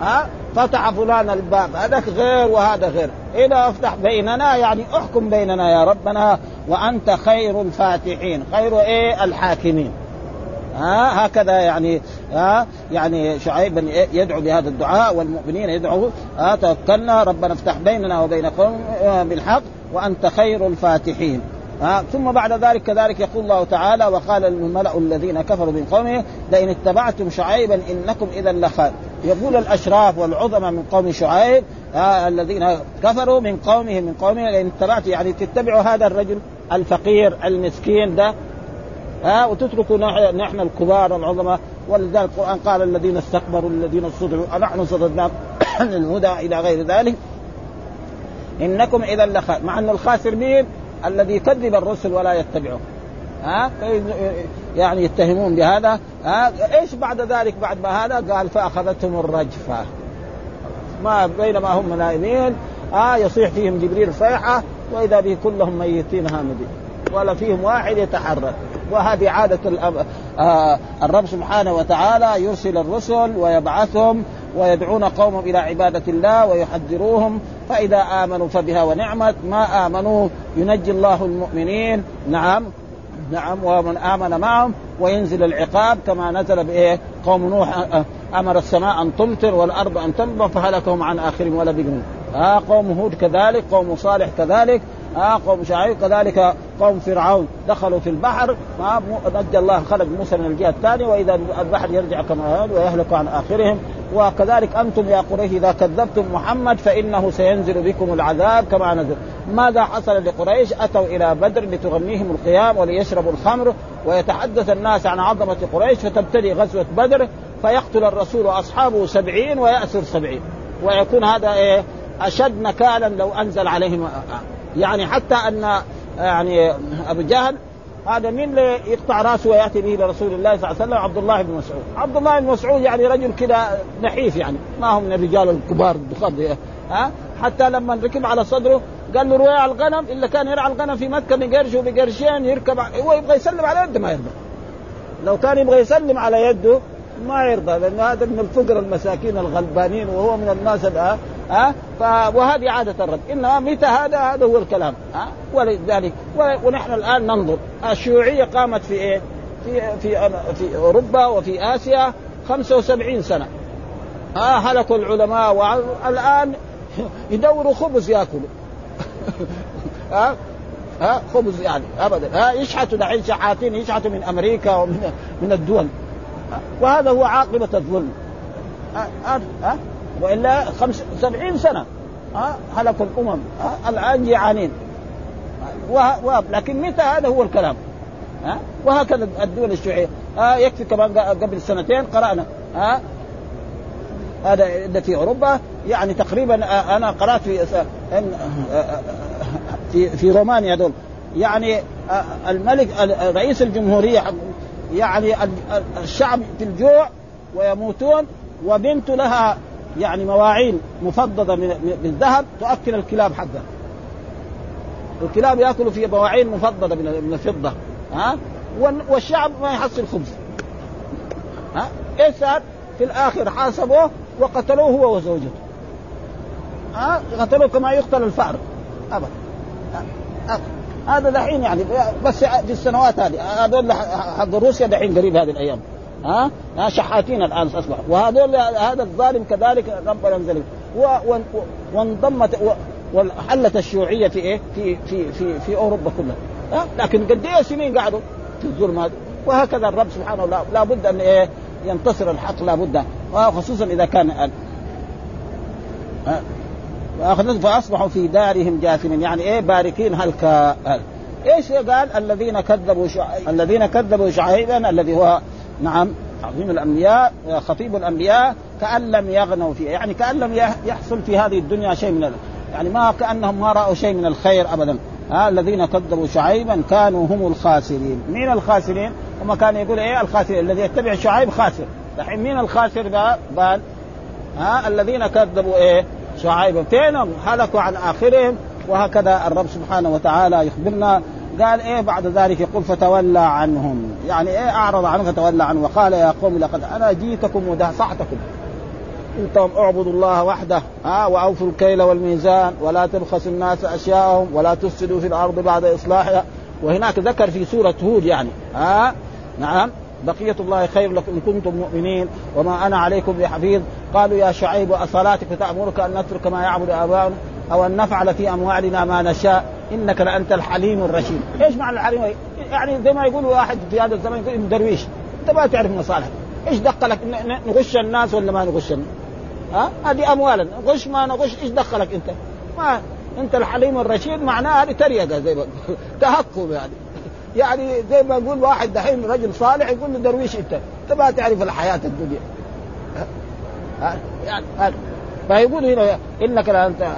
ها؟ فتح فلان الباب هذاك غير وهذا غير. إذا أفتح بيننا يعني احكم بيننا يا ربنا وأنت خير الفاتحين خير إيه؟ الحاكمين ها؟ هكذا يعني ها؟ يعني شعيب يدعو بهذا الدعاء والمؤمنين يدعوا ها؟ توكلنا ربنا افتح بيننا وبين قوم بالحق وأنت خير الفاتحين. ها ثم بعد ذلك كذلك يقول الله تعالى وقال الملأ الذين كفروا من قومه لئن اتبعتم شعيبا إنكم إذا لخال. يقول الأشراف والعظماء من قوم شعيب آه الذين كفروا من قومه من قومه لئن اتبعت يعني تتبعوا هذا الرجل الفقير المسكين ده ها آه وتتركوا نحن الكبار العظماء ولذلك القرآن قال الذين استكبروا الذين استضعفوا أنحن صددناكم الهدى إلى غير ذلك. إنكم إذا لخاسر مع أن الخاسر مين؟ الذي يكذب الرسل ولا يتبعه. ها؟ يعني يتهمون بهذا. ها؟ إيش بعد ذلك؟ بعد ما هذا قال فأخذتهم الرجفة. ما بينما هم نائمين ها يصيح فيهم جبريل صيحة وإذا به كلهم ميتين هامدين ولا فيهم واحد يتحرك. وهذه عادة آه الرب سبحانه وتعالى يرسل الرسل ويبعثهم ويدعون قومهم إلى عبادة الله ويحذروهم فإذا آمنوا فبها ونعمت. ما آمنوا ينجي الله المؤمنين. نعم نعم ومن آمن معهم وينزل العقاب كما نزل بإيه؟ قوم نوح أمر السماء أن تمطر والأرض أن تنبع فهلكهم عن آخرهم ولا بقوا آه قوم هود كذلك قوم صالح كذلك. آه قوم شعيب كذلك قوم فرعون. دخلوا في البحر نجى الله خلق موسى من الجهة الثانية وإذا البحر يرجع كما ويهلك عن آخرهم. وكذلك أنتم يا قريش إذا كذبتم محمد فإنه سينزل بكم العذاب كما نزل. ماذا حصل لقريش؟ أتوا إلى بدر لتغنيهم القيام وليشربوا الخمر ويتحدث الناس عن عظمة قريش فتبتدي غزوة بدر فيقتل الرسول وأصحابه سبعين ويأسر سبعين. ويكون هذا إيه؟ أشد نكالا لو أنزل عليهم يعني حتى أن يعني أبو جهل هذا مين اللي يقطع رأسه ويأتي به لرسول الله صلى الله عليه وسلم عبد الله بن مسعود، عبد الله بن مسعود يعني رجل كذا نحيف يعني ما هم من الرجال الكبار الضخام ها؟ حتى لما ركب على صدره قال له روي على الغنم إلا كان يرعى الغنم في مكة بقرش وبقرشين يركب هو يبغى يسلم على يده ما يرضى. لو كان يبغى يسلم على يده ما يرضى لأنه هذا من الفقراء المساكين الغلبانين وهو من الناس ها؟ ها وهذه عادة الرب إنما متى هذا؟ هذا هو الكلام ها؟ ولذلك ونحن الآن ننظر. الشيوعية قامت في إيه؟ في في في أوروبا وفي آسيا 75 سنة. ها؟ هلكوا العلماء والآن يدوروا خبز يأكلوا. ها؟ ها؟ خبز يعني ابدا. ها؟ يشحتوا دحين شحاتين يشحتوا من أمريكا ومن من الدول. وهذا هو عاقبة الظلم. ها ها وإلا خمس سبعين سنة. ها هلكوا الأمم. ها الآن جيعانين لكن متى هذا هو الكلام؟ ها وهكذا الدول الشيوعية. ها يكفي كمان قبل سنتين قرأنا. ها هذا في أوروبا. يعني تقريبا أنا قرأت في في في رومانيا دول. يعني الملك رئيس الجمهورية يعني الشعب في الجوع ويموتون وبنت لها يعني مواعين مفضدة من الذهب تؤكل الكلاب حقها. الكلاب يأكلوا في مواعين مفضله من الفضة ها؟ والشعب ما يحصل خبز. ها؟ إيش؟ في الآخر حاسبوه وقتلوه هو وزوجته. ها؟ قتلوه كما يقتل الفأر. ابدا. هذا دحين يعني بس في السنوات هذه هذول حق روسيا دحين قريب هذه الأيام. ها؟ شحاتين الآن أصبحوا. وهذول هذا الظالم كذلك ربنا انزل وانضمت وحلت الشيوعية في إيه؟ في في في في أوروبا كلها. ها؟ لكن قد إيه سنين قعدوا في الظلم هذا؟ وهكذا الرب سبحانه لا, لا بد أن إيه؟ ينتصر الحق لا بد. وخصوصا إذا كان فأصبحوا في دارهم جاثمين. يعني إيه باركين هلكا إيش قال؟ الذين كذبوا شعيب الذين كذبوا شعيبا الذي هو نعم عظيم الأنبياء خطيب الأنبياء كأن لم يغنوا فيه. يعني كأن لم يحصل في هذه الدنيا شيء من يعني ما كأنهم ما رأوا شيء من الخير ابدا. ها الذين كذبوا شعيبا كانوا هم الخاسرين. مين الخاسرين؟ هم كان يقول إيه الخاسرين الذي يتبع شعيب خاسر. الحين مين الخاسر؟ بال ها الذين كذبوا إيه؟ شعيب فينهم هلكوا عن آخرهم وهكذا الرب سبحانه وتعالى يخبرنا. قال إيه بعد ذلك؟ يقول فتولى عنهم. يعني إيه أعرض عنهم فتولى عنهم. وقال يا قوم لقد أنا جيتكم ودهصحتكم أنتم اعبدوا الله وحده ها وأوفوا الكيل والميزان ولا تبخسوا الناس أشياءهم ولا تفسدوا في الأرض بعد إصلاحها. وهناك ذكر في سورة هود يعني ها نعم. بقية الله خير لكم إن كنتم مؤمنين وما أنا عليكم بحفيظ. قالوا يا شعيب أصلاتك تأمرك أن نترك ما يعبد آباؤنا أو أن نفعل في أموالنا ما نشاء؟ إنك لأنت الحليم الرشيد. إيش معنى الحليم؟ يعني زي ما يقول واحد في هذا الزمن يقول درويش أنت ما تعرف مصالحك. إيش دخلك؟ نغش الناس ولا ما نغش الناس؟ ها؟ هذه اموالا نغش ما نغش. إيش دخلك أنت؟ ما أنت الحليم الرشيد معناه هذه تريقة زي ما تهكم يعني. يعني زي ما يقول واحد دحين رجل صالح يقول له درويش انت. انت ما تعرف الحياة الدنيا. ها؟ يعني فيقول هنا إنك لا أنت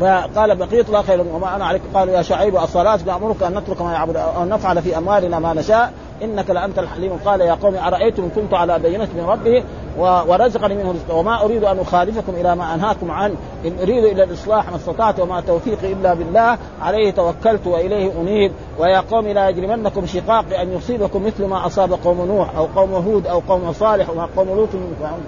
فقال بقيت الله خير وما أنا عليك. قالوا يا شعيب الصلاة نأمرك أن نترك ما يعبد أو نفعل في أموالنا ما نشاء. إنك لأنت الحليم. قال يا قوم أرأيتم كنت على بينة من ربه ورزقني منه رزقا وما أريد أن أخالفكم إلى ما أنهاكم عنه. إن أريد إلا الإصلاح ما استطعت وما توفيقي إلا بالله عليه توكلت وإليه أنيب. ويا قوم لا يجرمنكم شقاق أن يصيبكم مثل ما أصاب قوم نوح أو قوم هود أو قوم صالح وما قوم لوط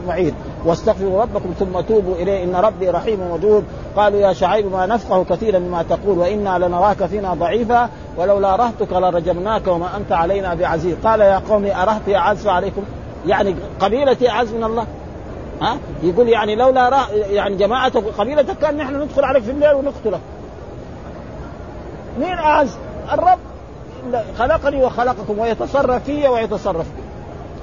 معين واستغفروا ربكم ثم توبوا إليه. إن ربي رحيم ودود قالوا يا شعيب ما نفقه كثيرا مما تقول. وإنا لنراك فينا ضعيفا. ولولا رهتك لرجمناك وما أنت علينا بعزيز. قال يا قوم ارهتي أعز عليكم؟ يعني قبيلتي أعز من الله ها يقول يعني لولا. يعني جماعتك قبيلتك كان نحن ندخل عليك في الليل ونقتلك مين أعز؟ الرب خلقني وخلقكم ويتصرف في ويتصرف بي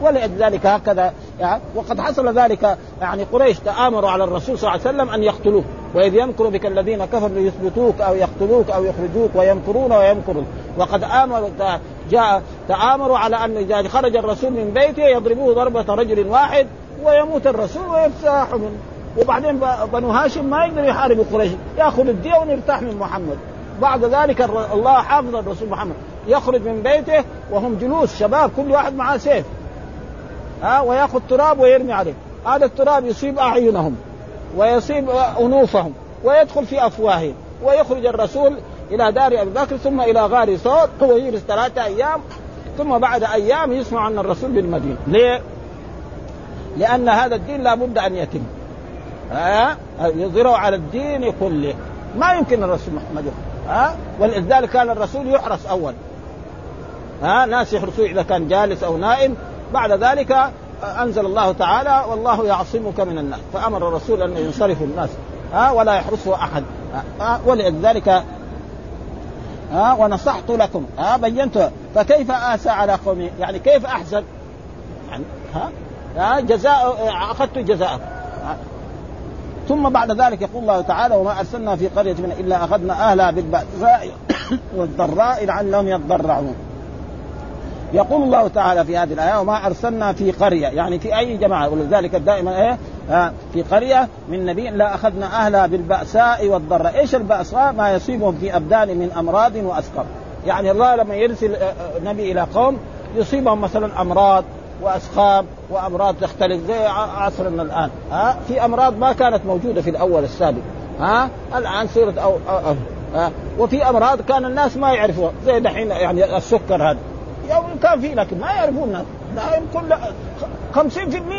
ولذلك هكذا يعني وقد حصل ذلك يعني قريش تآمروا على الرسول صلى الله عليه وسلم أن يقتلوه وإذ يمكر بك الذين كفروا ليثبتوك أو يقتلوك أو يخرجوك ويمكرون ويمكرون. وقد آمروا جاء تآمروا على أن إذا خرج الرسول من بيته يضربوه ضربة رجل واحد ويموت الرسول ويفتح منه. وبعدين بنو هاشم ما يقدر يحاربوا قريش ياخذ الدية ونرتاح من محمد. بعد ذلك الله حافظ الرسول محمد. يخرج من بيته وهم جلوس شباب كل واحد معاه سيف. ها وياخذ تراب ويرمي عليه. هذا التراب يصيب أعينهم ويصيب أنوفهم ويدخل في أفواههم ويخرج الرسول إلى دار أبي بكر ثم إلى غار صوت هو يجلس ثلاثة أيام ثم بعد أيام يسمع عن الرسول بالمدينة. ليه؟ لأن هذا الدين لابد أن يتم. ها؟ يظهره على الدين كله. ما يمكن الرسول محمد ها؟ ولذلك كان الرسول يحرس أول. ها؟ ناس يحرسوه إذا كان جالس أو نائم. بعد ذلك أنزل الله تعالى والله يعصمك من الناس. فأمر الرسول أن ينصرف الناس ها ولا يحرسه أحد ها ولذلك ها ونصحت لكم ها بينت فكيف آسى على قومي يعني كيف أحزن؟ يعني ها ها جزاء أخذت جزاء ثم بعد ذلك يقول الله تعالى وما أرسلنا في قرية من إلا أخذنا أهلها بالبأساء والضراء لعلهم يضرعون يقول الله تعالى في هذه الآية وما أرسلنا في قرية يعني في أي جماعة ولذلك دائما إيه؟ آه في قرية من نبي لا أخذنا أهلها بالبأساء والضراء، إيش البأساء؟ ما يصيبهم في أبدان من أمراض واسقام، يعني الله لما يرسل نبي إلى قوم يصيبهم مثلا أمراض واسقام وأمراض تختلف زي عصرنا الآن. ها؟ في أمراض ما كانت موجودة في الأول السابق. ها؟ الآن صارت أو, أو, أو ها؟ وفي أمراض كان الناس ما يعرفوها زي دحين يعني السكر هذا. يوم كان في لكن ما يعرفون كل 50%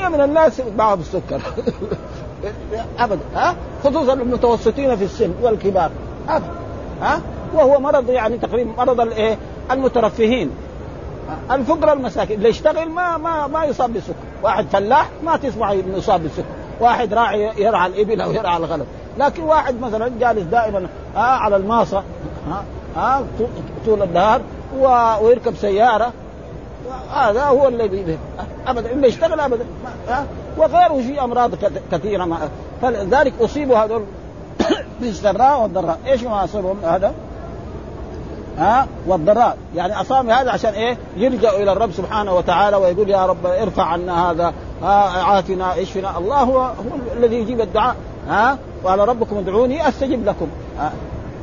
من الناس معهم السكر. ابدا ها؟ خصوصا المتوسطين في السن والكبار. ابدا ها؟ وهو مرض يعني تقريبا مرض الايه المترفهين. الفقراء المساكين. اللي يشتغل ما ما ما يصاب بالسكر واحد فلاح ما تسمع انه يصاب بالسكر واحد راعي يرعى الإبل أو يرعى الغنم. لكن واحد مثلا جالس دائما ها على الماصة ها ها طول النهار ويركب سيارة. هذا هو اللي أبدا الا يشتغل أبدا. وغيره في أمراض كثيرة ما. فلذلك أصيبوا هذول بالسراء والضراء. إيش ما اصيبهم هذا؟ ها؟ والضراء. يعني اصاب هذا عشان إيه؟ يلجا إلى الرب سبحانه وتعالى ويقول يا رب ارفع عنا هذا. عافنا اشفنا. الله هو, هو الذي يجيب الدعاء. ها؟ قال ربكم ادعوني أستجب لكم.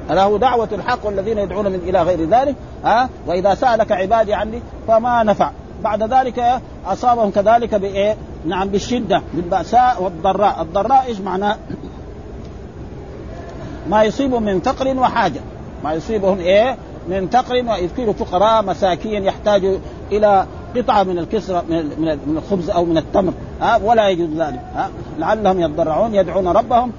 له دعوة الحق والذين يدعون من إلى غير ذلك ها وإذا سألك عبادي عني فما نفع بعد ذلك أصابهم كذلك بإيه؟ نعم بالشدة بالبأساء والضراء الضراء إيش معناه؟ ما يصيبهم من فقر وحاجة ما يصيبهم إيه؟ من فقر ويذكروا فقراء مساكين يحتاجوا إلى قطعة من الكسرة من الخبز أو من التمر ها ولا يجوز ذلك ها لعلهم يضرعون يدعون ربهم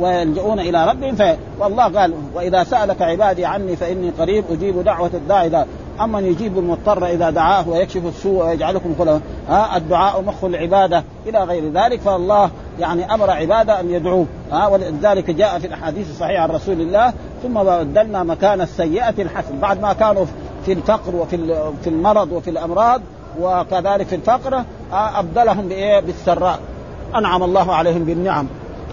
ويلجؤون إلى ربهم. ف... والله قال وإذا سألك عبادي عني فإني قريب أجيب دعوة الداعي إذا أمن يجيب المضطر إذا دعاه ويكشف السوء ويجعلكم خلفاء ها الدعاء مخ العبادة إلى غير ذلك. فالله يعني أمر عبادة أن يدعوه ها ولذلك جاء في الأحاديث الصحيحة عن رسول الله ثم بدلنا مكان السيئة الحسن بعد ما كانوا في الفقر وفي في المرض وفي الأمراض وكذلك في الفقر أبدلهم بإيه؟ بالسراء. أنعم الله عليهم بالنعم.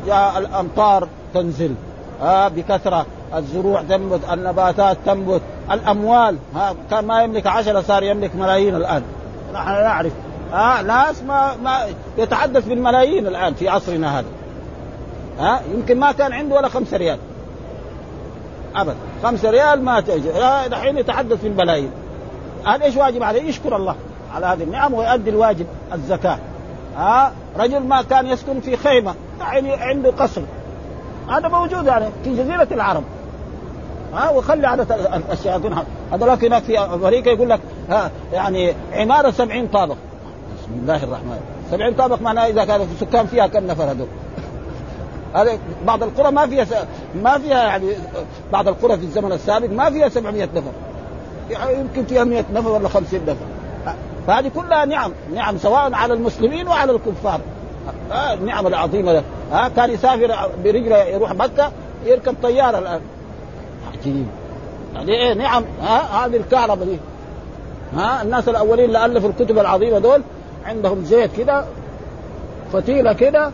جاء الأمطار تنزل. ها بكثرة. الزروع تنبت النباتات تنبت. الأموال ها كان ما يملك عشرة صار يملك ملايين الآن. نحن نعرف. ها ناس ما ما يتحدث بالملايين الآن في عصرنا هذا. ها يمكن ما كان عنده ولا خمسة ريال. ابدا خمسة ريال ما تجي دحين يتحدث بالملايين. هذا إيش واجب عليه؟ يشكر الله على هذه النعم ويؤدي الواجب الزكاة. ها رجل ما كان يسكن في خيمة. يعني عنده قصر. هذا موجود يعني في جزيرة العرب. ها وخلي عدد الشياطين هذولاك هناك في أمريكا يقول لك ها يعني عمارة 70 طابق. بسم الله الرحمن. 70 طابق معناه إذا كان السكان فيها كم نفر هذول؟ هذا بعض القرى ما فيها س... ما فيها يعني بعض القرى في الزمن السابق ما فيها 700 نفر. يعني يمكن فيها 100 نفر ولا 50 نفر. فهذه كلها نعم نعم سواء على المسلمين وعلى الكفار. آه النعم العظيمة ها آه كان يسافر برجله يروح مكة يركب طيارة الآن. عجيب. يعني إيه نعم ها هذه الكهرباء دي. ها الناس الأولين اللي الفوا الكتب العظيمة دول عندهم زيت كده فتيلة كده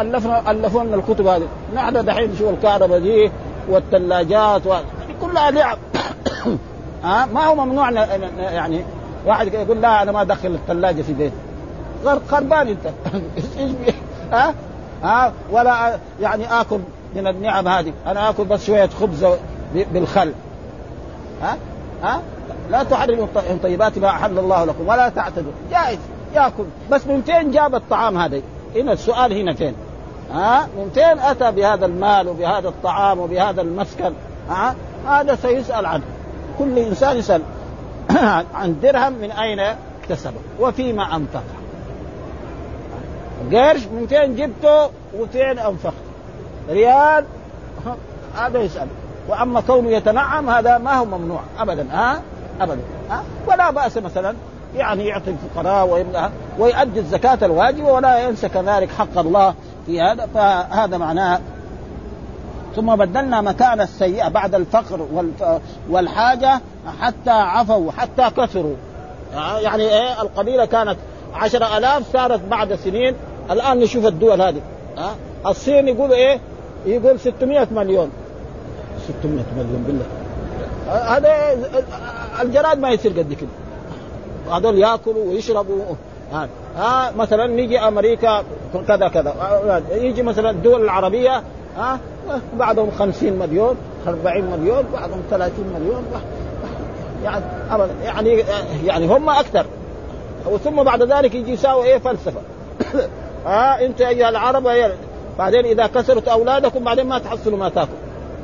ألفنا الفوا لنا الكتب هذه. نحن دحين نشوف الكهرباء دي والثلاجات و... كلها نعم. ها ما هو ممنوع يعني واحد يقول لا أنا ما أدخل الثلاجة في بيتي. خربان انت. ها؟ ها؟ ولا يعني آكل من النعم هذه. أنا آكل بس شوية خبز بالخل. ها؟ ها؟ لا تحرموا طيبات ما أحل الله لكم ولا تعتدوا. جائز. يأكل. بس من فين جاب الطعام هذا؟ هنا السؤال هنا فين؟ ها؟ من فين أتى بهذا المال وبهذا الطعام وبهذا المسكن؟ ها؟ هذا سيسأل عنه. كل إنسان يسأل. عن درهم من أين اكتسبه وفيما أنفقه. قرش من فين جبته وفين انفقته ريال هذا يسأل. وأما كونه يتنعم هذا ما هو ممنوع. ابدا ها؟ ابدا ها؟ ولا بأس مثلا يعني يعطي الفقراء ويؤدي الزكاة الواجبة ولا ينسى كذلك حق الله في هذا. فهذا معناه. ثم بدلنا مكان السيئة بعد الفقر والحاجة حتى عفوا حتى كثروا. يعني إيه؟ القبيلة كانت عشرة ألاف صارت بعد سنين. الآن نشوف الدول هذه. ها؟ الصين يقول إيه؟ يقول 600 مليون. 600 مليون بالله. هذا الجراد ما يصير قد كده. هذول يأكلوا ويشربوا. ها, ها؟ مثلا نيجي أمريكا كذا كذا. يجي مثلا الدول العربية ها؟ بعضهم 50 مليون 40 مليون بعضهم 30 مليون. يعني يعني يعني هم أكثر. وثم بعد ذلك يجي يساوي إيه؟ فلسفة. ها أنت أيها العرب بعدين إذا كسرت أولادكم بعدين ما تحصلوا ما تاكل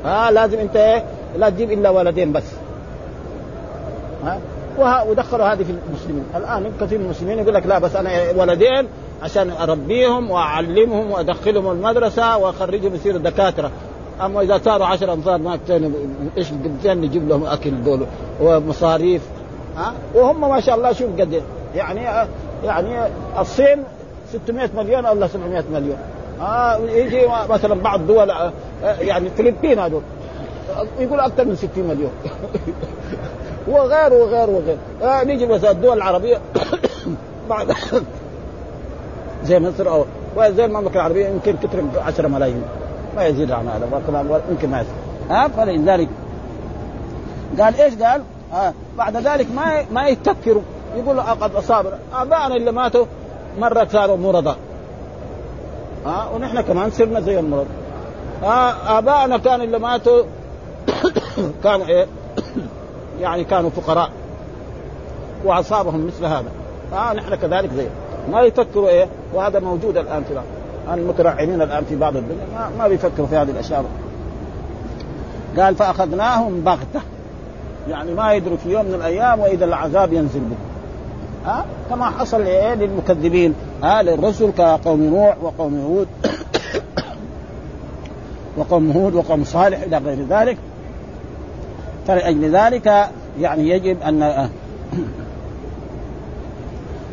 ها لازم أنت إيه؟ لا تجيب إلا ولدين بس. ها؟ ودخلوا هذه في المسلمين. الآن كثير من المسلمين يقول لك لا بس أنا ولدين عشان أربيهم وأعلمهم وأدخلهم المدرسة وأخرجهم يصيروا دكاترة. أما إذا صاروا 10 انفار ما إيش نجيب لهم أكل دول ومصاريف؟ ها؟ وهم ما شاء الله شوف قد يعني يعني الصين 600 مليون ولا 700 مليون. آه يجي مثلا بعض دول آه، يعني الفلبين هذول. يقول أكثر من 60 مليون. وغير وغير وغير آه نيجي مثلا الدول العربية. بعد زي مصر أو وزي المملكة العربية يمكن تترك 10 ملايين. ما يزيد عن هذا يمكن ما يزيد. ها فلذلك. قال إيش قال؟ آه بعد ذلك ما ما يتفكروا. يقول قد اصاب ابائنا اللي ماتوا مره صاروا مرضى. ها آه ونحن كمان صرنا زي المرضى آه ابائنا كانوا اللي ماتوا كانوا إيه؟ يعني كانوا فقراء. وأصابهم مثل هذا. آه نحن كذلك زي. ما يفكروا إيه؟ وهذا موجود الآن في المترعمين الآن في بعض الدنيا. ما, ما بيفكروا في هذه الأشياء. قال فأخذناهم بغتة. يعني ما يدروا في يوم من الأيام وإذا العذاب ينزل بهم ها؟ كما حصل إيه للمكذبين. ها؟ للرسل كقوم نوح وقوم هود. وقوم هود وقوم صالح إلى غير ذلك. فلأجل ذلك يعني يجب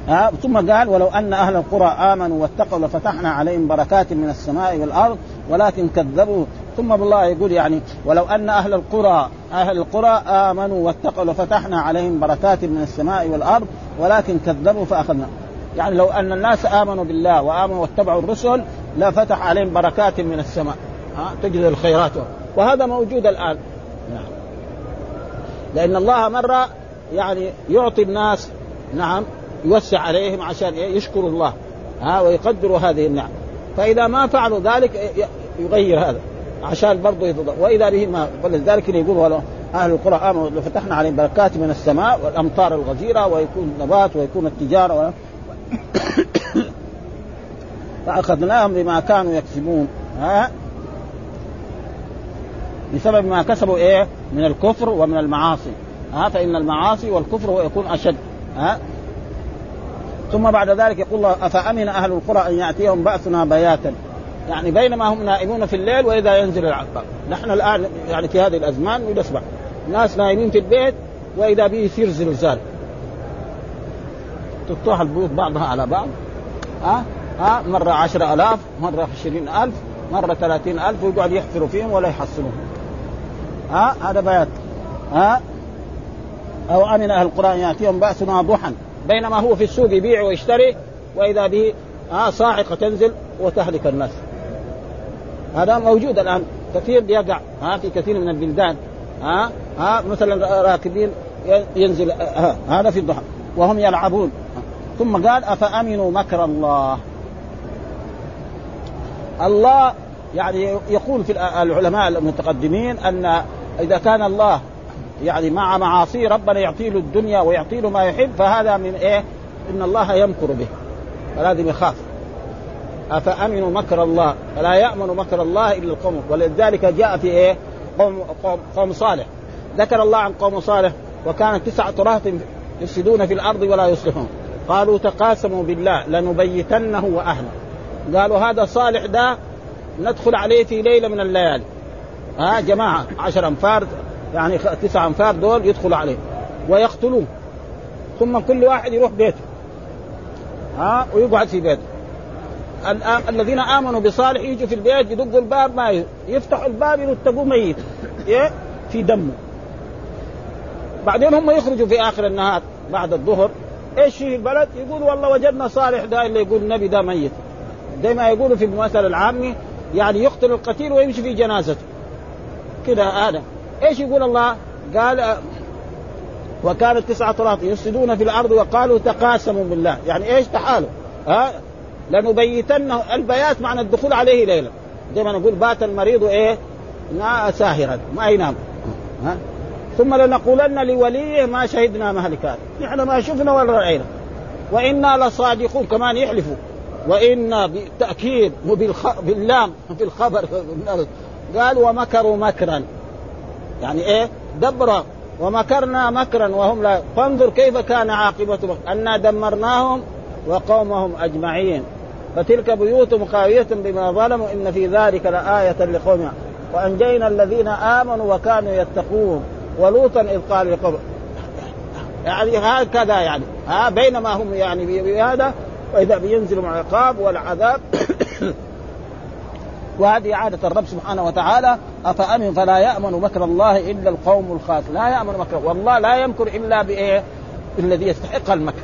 ها آه، ثم قال ولو أن أهل القرى آمنوا واتقوا لفتحنا عليهم بركات من السماء والأرض ولكن كذبوا ثم بالله يقول يعني ولو أن أهل القرى أهل القرى آمنوا واتقوا لفتحنا عليهم بركات من السماء والأرض ولكن كذبوا فأخذنا. يعني لو أن الناس آمنوا بالله وآمنوا واتبعوا الرسل لفتح عليهم بركات من السماء. ها تجد الخيرات. وهذا موجود الآن. نعم. لأن الله مرة يعني يعطي الناس نعم يوسع عليهم عشان يشكروا الله ها ويقدروا هذه النعم. فإذا ما فعلوا ذلك يغير هذا. عشان برضه يتضر. وإذا به ما فلذلك يقول أهل القرى آمنوا فتحنا عليهم بركات من السماء والأمطار الغزيرة ويكون النبات ويكون التجارة و... فأخذناهم بما كانوا يكسبون. ها؟ بسبب ما كسبوا إيه؟ من الكفر ومن المعاصي. ها؟ فإن المعاصي والكفر هو يكون أشد. ها؟ ثم بعد ذلك يقول الله أفأمن أهل القرى أن يأتيهم بأسنا بياتا؟ يعني بينما هم نائمون في الليل وإذا ينزل العقاب نحن الآن يعني في هذه الأزمان نسمع ناس نايمين في البيت وإذا به يصير زلزال. تطوح البيوت بعضها على بعض. ها؟ ها؟ مرة عشرة ألاف مرة عشرين ألف مرة ثلاثين ألف ويقعد يحفروا فيهم ولا يحصلوهم ها؟ هذا بيات ها؟ أو امن أهل القرى ان يأتيهم بأسنا ضحى. بينما هو في السوق يبيع ويشتري وإذا به ها؟ صاعقة تنزل وتهلك الناس. هذا موجود الآن. كثير بيقع ها في كثير من البلدان. ها ها مثلا راكبين ينزل ها هذا في الضحى. وهم يلعبون. ثم قال أفأمنوا مكر الله؟ الله يعني يقول في العلماء المتقدمين أن إذا كان الله يعني مع معاصي ربنا يعطي له الدنيا ويعطي له ما يحب فهذا من إيه؟ إن الله يمكر به. فلازم يخاف. افامنوا مكر الله؟ فلا يأمن مكر الله إلا القوم. ولذلك جاء في إيه؟ قوم قوم, قوم صالح. ذكر الله عن قوم صالح وكانت تسعة رهط يفسدون في الأرض ولا يصلحون. قالوا تقاسموا بالله لنبيتنه وأهله. قالوا هذا صالح ده ندخل عليه في ليلة من الليالي. ها جماعة عشر أنفار يعني تسع أنفار دول يدخلوا عليه. ويقتلوه. ثم كل واحد يروح بيته. ها ويقعد في بيته. الذين آمنوا بصالح يجوا في البيت يدقوا الباب ما يفتحوا الباب يلتقوه ميت. إيه؟ في دمه بعدين هم يخرجوا في آخر النهار بعد الظهر. إيش في البلد؟ يقول والله وجدنا صالح ده اللي يقول النبي ده ميت. زي ما يقولوا في المثل العامي يعني يقتل القتيل ويمشي في جنازته. كده هذا. إيش يقول الله؟ قال وكانت تسعة طرات يفسدون في الأرض وقالوا تقاسموا بالله. يعني إيش؟ تحالوا ها؟ لنبيتنه البيات معنى الدخول عليه ليلة. زي ما نقول بات المريض إيه؟ ساهرا. ما ينام ها؟ ثم لنقولن لوليه ما شهدنا مهلكات. نحن ما شفنا ولا رأينا. وإنا لصادقون كمان يحلفوا. وإنا بالتأكيد وبالخ... باللام في الخبر قال ومكروا مكرا. يعني إيه؟ دبر ومكرنا مكرا وهم لا. فانظر كيف كان عاقبة أنا دمرناهم وقومهم أجمعين. فتلك بيوتهم خاوية بما ظلموا إن في ذلك لآية لقوم. وأنجينا الذين آمنوا وكانوا يتقون. ولوطا إذ قال لقوم يعني هكذا يعني ها بينما هم يعني بهذا وإذا بينزل العقاب والعذاب. وهذه عادة الرب سبحانه وتعالى أفأمن فلا يأمن مكر الله إلا القوم الخاس لا يأمن مكر والله لا يمكر إلا بإيه؟ الذي يستحق المكر.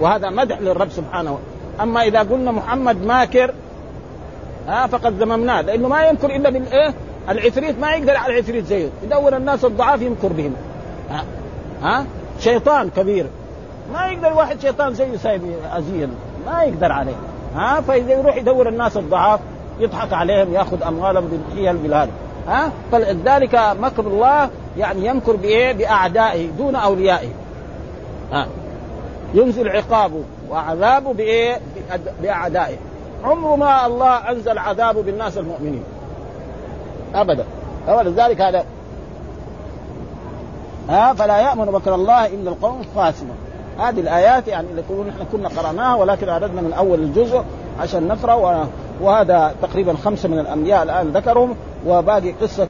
وهذا مدح للرب سبحانه أما إذا قلنا محمد ماكر ها فقد ذممناه لأنه ما يمكر إلا بالإيه العفريت ما يقدر على العفريت زيه. يدور الناس الضعاف يمكر بهم. ها, ها؟ شيطان كبير. ما يقدر واحد شيطان زيه سايب ازين ما يقدر عليه. ها فإذا يروح يدور الناس الضعاف يضحك عليهم يأخذ أموالهم بالحيل بالهذا. ها؟ فلذلك مكر الله يعني يمكر بإيه؟ بأعدائه دون أوليائه. ها؟ ينزل عقابه. وعذابه بإيه؟ بأعدائه. عمر ما الله أنزل عذابه بالناس المؤمنين. أبدا. ولذلك هذا ها فلا يأمن مكر الله إلا القوم الفاسقون هذه الآيات يعني اللي نحن كنا قرأناها ولكن اردنا من اول الجزء عشان نقرأ وهذا تقريبا خمسة من الأنبياء الآن ذكرهم وباقي قصة